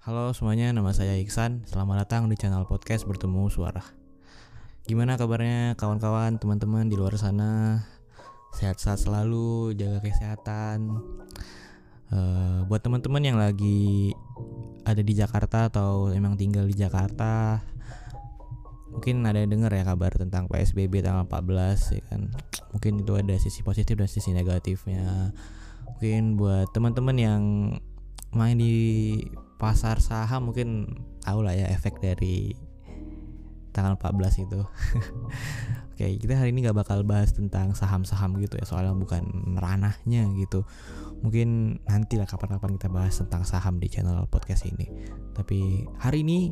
Halo semuanya, nama saya Iksan. Selamat datang di channel podcast Bertemu Suara. Gimana kabarnya kawan-kawan, teman-teman di luar sana? Sehat-sehat selalu, jaga kesehatan. Uh, buat teman-teman yang lagi ada di Jakarta atau emang tinggal di Jakarta, mungkin ada yang dengar ya kabar tentang PSBB tanggal 14 ya kan. Mungkin itu ada sisi positif dan sisi negatifnya. Mungkin buat teman-teman yang main di pasar saham mungkin tahu lah ya efek dari tanggal 14 itu. Oke, kita hari ini gak bakal bahas tentang saham-saham gitu ya, soalnya bukan ranahnya gitu. Mungkin nanti lah kapan-kapan kita bahas tentang saham di channel podcast ini. Tapi hari ini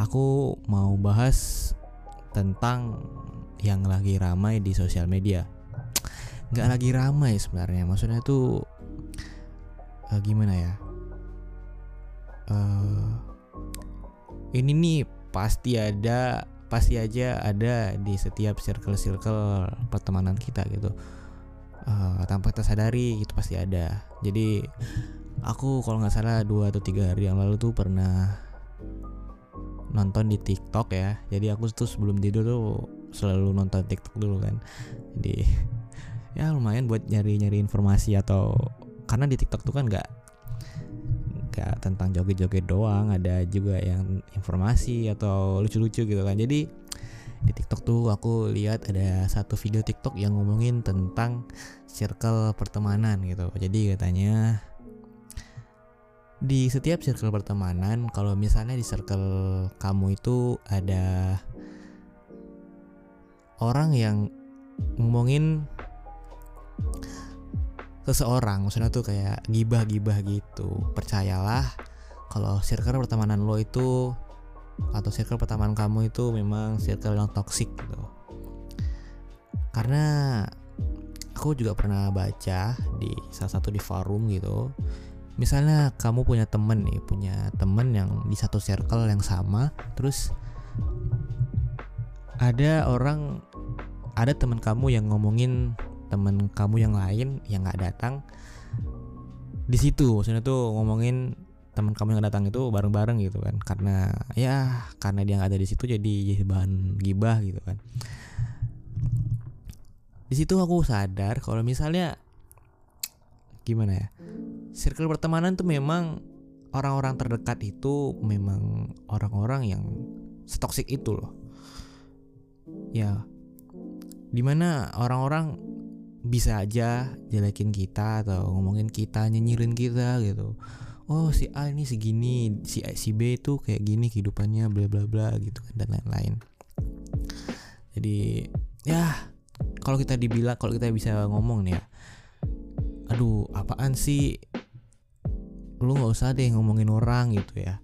aku mau bahas tentang yang lagi ramai di sosial media. Gak lagi ramai sebenarnya, maksudnya tuh uh, gimana ya? Uh, ini nih pasti ada pasti aja ada di setiap circle-circle pertemanan kita gitu. Uh, tanpa kita sadari itu pasti ada. Jadi aku kalau nggak salah dua atau tiga hari yang lalu tuh pernah nonton di TikTok ya. Jadi aku tuh sebelum tidur tuh selalu nonton TikTok dulu kan. Jadi ya lumayan buat nyari-nyari informasi atau karena di TikTok tuh kan nggak kayak tentang joget-joget doang ada juga yang informasi atau lucu-lucu gitu kan. Jadi di TikTok tuh aku lihat ada satu video TikTok yang ngomongin tentang circle pertemanan gitu. Jadi katanya di setiap circle pertemanan kalau misalnya di circle kamu itu ada orang yang ngomongin seseorang maksudnya tuh kayak gibah-gibah gitu. Percayalah kalau circle pertemanan lo itu atau circle pertemanan kamu itu memang circle yang toxic gitu. Karena aku juga pernah baca di salah satu di forum gitu misalnya kamu punya temen nih punya temen yang di satu circle yang sama terus ada orang ada teman kamu yang ngomongin temen kamu yang lain yang nggak datang di situ maksudnya tuh ngomongin teman kamu yang datang itu bareng-bareng gitu kan. Karena ya karena dia nggak ada di situ jadi jadi bahan gibah gitu kan. Di situ aku sadar kalau misalnya gimana ya circle pertemanan tuh memang orang-orang terdekat itu memang orang-orang yang setoksik itu loh. Ya di mana orang-orang bisa aja jelekin kita atau ngomongin kita nyinyirin kita gitu. Oh si A ini segini si A, si B itu kayak gini kehidupannya bla bla bla gitu kan dan lain-lain. Jadi ya kalau kita dibilang kalau kita bisa ngomong nih ya aduh apaan sih? Lu nggak usah deh ngomongin orang gitu ya.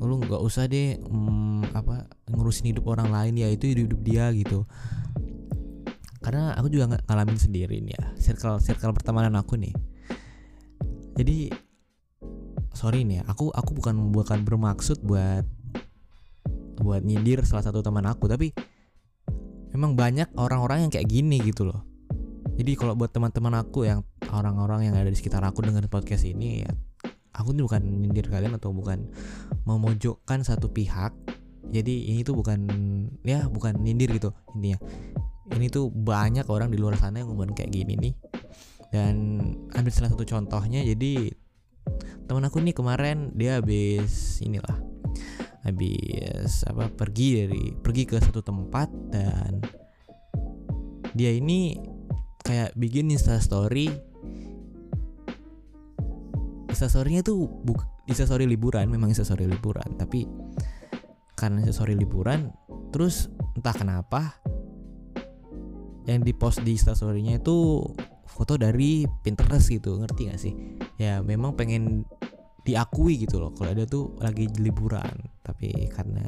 Lu nggak usah deh hmm, apa ngurusin hidup orang lain ya itu hidup, -hidup dia gitu karena aku juga ngalamin sendiri nih ya circle circle pertemanan aku nih. Jadi sorry nih ya, aku aku bukan bukan bermaksud buat buat nyindir salah satu teman aku tapi memang banyak orang-orang yang kayak gini gitu loh. Jadi kalau buat teman-teman aku yang orang-orang yang ada di sekitar aku dengan podcast ini ya aku ini bukan nyindir kalian atau bukan memojokkan satu pihak. Jadi ini tuh bukan ya bukan nyindir gitu intinya ini tuh banyak orang di luar sana yang ngomong kayak gini nih. Dan ambil salah satu contohnya jadi teman aku nih kemarin dia habis inilah habis apa pergi dari pergi ke satu tempat dan dia ini kayak bikin insta story. Insta storynya tuh buk insta story liburan memang insta story liburan tapi karena insta story liburan terus entah kenapa yang di post di instastorynya itu foto dari Pinterest gitu ngerti gak sih? Ya memang pengen diakui gitu loh kalau ada tuh lagi liburan tapi karena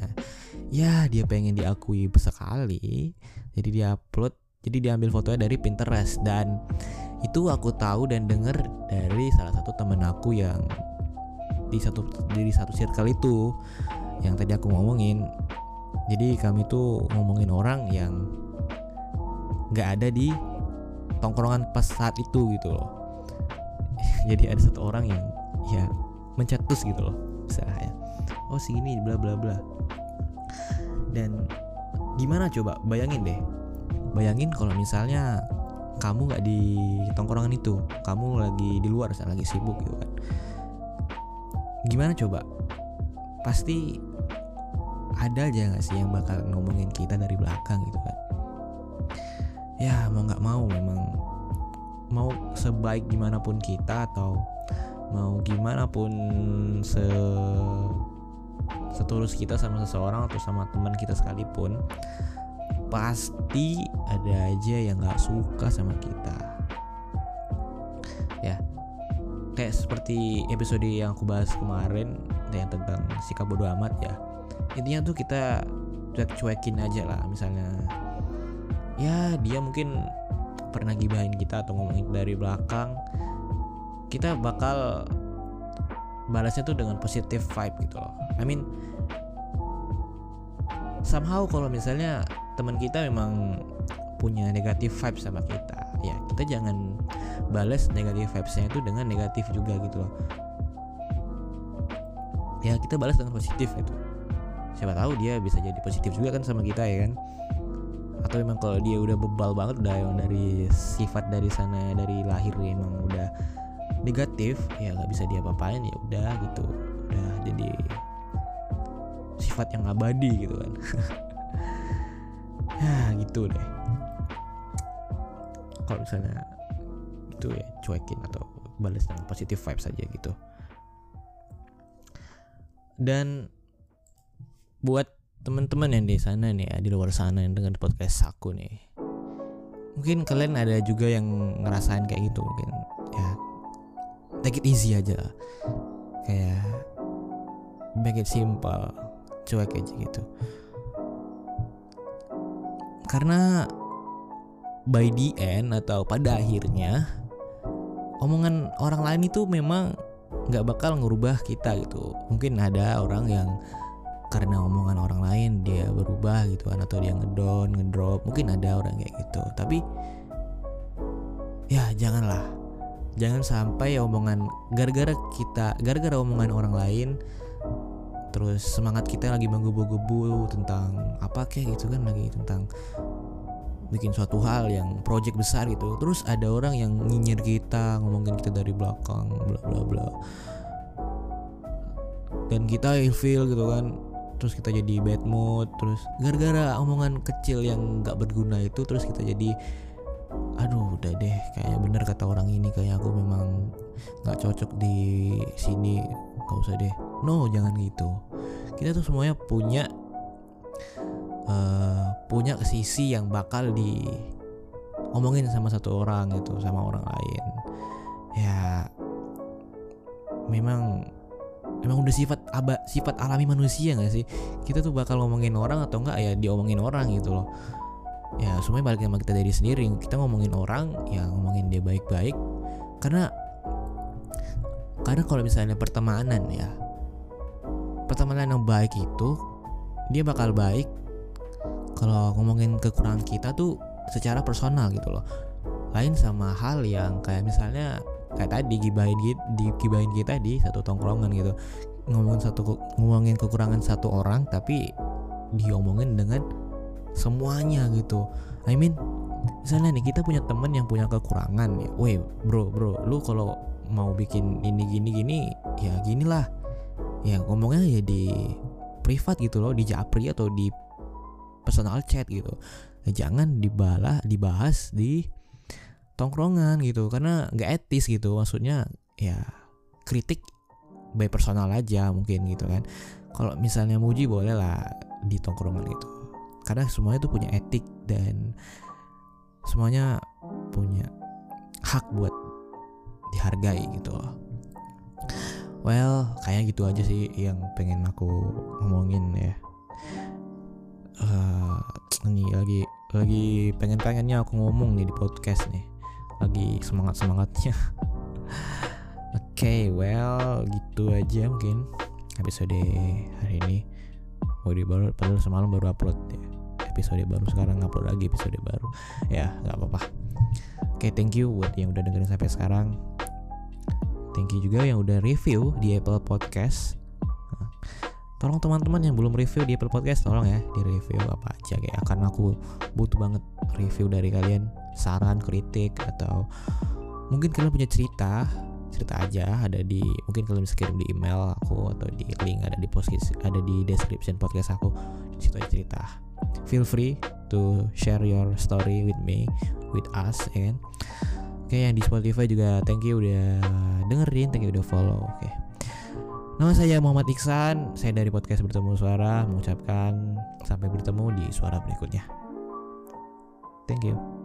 ya dia pengen diakui sekali jadi dia upload jadi dia ambil fotonya dari Pinterest. Dan itu aku tahu dan denger dari salah satu temen aku yang di satu di satu circle itu yang tadi aku ngomongin. Jadi kami tuh ngomongin orang yang nggak ada di tongkrongan pas saat itu gitu loh. Jadi ada satu orang yang ya mencetus gitu loh istilahnya. Oh segini bla bla bla. Dan gimana coba? Bayangin deh. Bayangin kalau misalnya kamu nggak di tongkrongan itu kamu lagi di luar lagi sibuk gitu kan. Gimana coba? Pasti ada aja nggak sih yang bakal ngomongin kita dari belakang gitu kan ya mau nggak mau memang. Mau sebaik gimana pun kita atau mau gimana pun se setulus kita sama seseorang atau sama teman kita sekalipun pasti ada aja yang nggak suka sama kita. Ya kayak seperti episode yang aku bahas kemarin yang tentang sikap bodoh amat ya. Intinya tuh kita cuek-cuekin aja lah misalnya ya dia mungkin pernah gibahin kita atau ngomongin dari belakang. Kita bakal balasnya tuh dengan positive vibe gitu loh. I mean somehow kalau misalnya teman kita memang punya negatif vibe sama kita ya kita jangan balas negatif vibesnya itu dengan negatif juga gitu loh. Ya kita balas dengan positif itu. Siapa tahu dia bisa jadi positif juga kan sama kita ya kan atau memang kalau dia udah bebal banget udah yang dari sifat dari sana dari lahir emang udah negatif ya nggak bisa dia apain ya udah gitu. Udah jadi sifat yang abadi gitu kan. Ya gitu deh. Kalau misalnya itu ya cuekin atau balas dengan positif vibes saja gitu. Dan buat teman-teman yang di sana nih ya, di luar sana yang dengan podcast aku nih. Mungkin kalian ada juga yang ngerasain kayak gitu mungkin ya. Take it easy aja. Kayak make it simple cuek aja gitu. Karena by the end atau pada akhirnya omongan orang lain itu memang nggak bakal ngerubah kita gitu. Mungkin ada orang yang karena omongan orang lain dia berubah gitu kan atau dia ngedown ngedrop mungkin ada orang kayak gitu. Tapi ya janganlah. Jangan sampai omongan gara-gara kita gara-gara omongan orang lain terus semangat kita lagi menggebu-gebu tentang apa kayak gitu kan lagi tentang bikin suatu hal yang project besar gitu. Terus ada orang yang nyinyir kita ngomongin kita dari belakang bla bla bla. Dan kita feel gitu kan terus kita jadi bad mood terus gara-gara omongan kecil yang nggak berguna itu terus kita jadi aduh udah deh kayak bener kata orang ini kayak aku memang nggak cocok di sini gak usah deh. No jangan gitu. Kita tuh semuanya punya uh, punya sisi yang bakal di omongin sama satu orang gitu sama orang lain. Ya memang emang udah sifat aba sifat alami manusia gak sih? Kita tuh bakal ngomongin orang atau enggak ya diomongin orang gitu loh. Ya semuanya balik sama kita dari sendiri. Kita ngomongin orang ya ngomongin dia baik-baik. Karena karena kalau misalnya pertemanan ya pertemanan yang baik itu dia bakal baik. Kalau ngomongin kekurangan kita tuh secara personal gitu loh. Lain sama hal yang kayak misalnya kayak tadi gibahin gitu kita di satu tongkrongan gitu. Ngomongin satu ngomongin kekurangan satu orang tapi diomongin dengan semuanya gitu. I mean misalnya nih kita punya temen yang punya kekurangan ya. Weh bro bro lu kalau mau bikin ini gini gini ya gini lah. Ya ngomongnya ya di privat gitu loh di japri atau di personal chat gitu. Ya, jangan dibalah dibahas di tongkrongan gitu karena nggak etis gitu. Maksudnya ya kritik by personal aja mungkin gitu kan. Kalau misalnya muji boleh lah di tongkrongan itu. Karena semuanya itu punya etik dan semuanya punya hak buat dihargai gitu. Well kayak gitu aja sih yang pengen aku ngomongin ya. Uh, ini lagi lagi pengen pengennya aku ngomong nih di podcast nih lagi semangat semangatnya oke okay, well gitu aja mungkin episode hari ini. Di baru padahal semalam baru upload ya. Episode baru sekarang upload lagi episode baru. Ya nggak apa-apa. Oke okay, thank you buat yang udah dengerin sampai sekarang. Thank you juga yang udah review di Apple Podcast. Tolong teman-teman yang belum review di Apple Podcast tolong ya di review apa aja kayak karena aku butuh banget review dari kalian saran kritik atau mungkin kalian punya cerita cerita aja. Ada di mungkin kalian bisa kirim di email aku atau di link ada di post ada di description podcast aku. Di situ aja cerita. Feel free to share your story with me with us ya kan? Oke yang di Spotify juga thank you udah dengerin thank you udah follow oke. Nama saya Muhammad Iksan, saya dari podcast Bertemu Suara mengucapkan sampai bertemu di suara berikutnya. Thank you.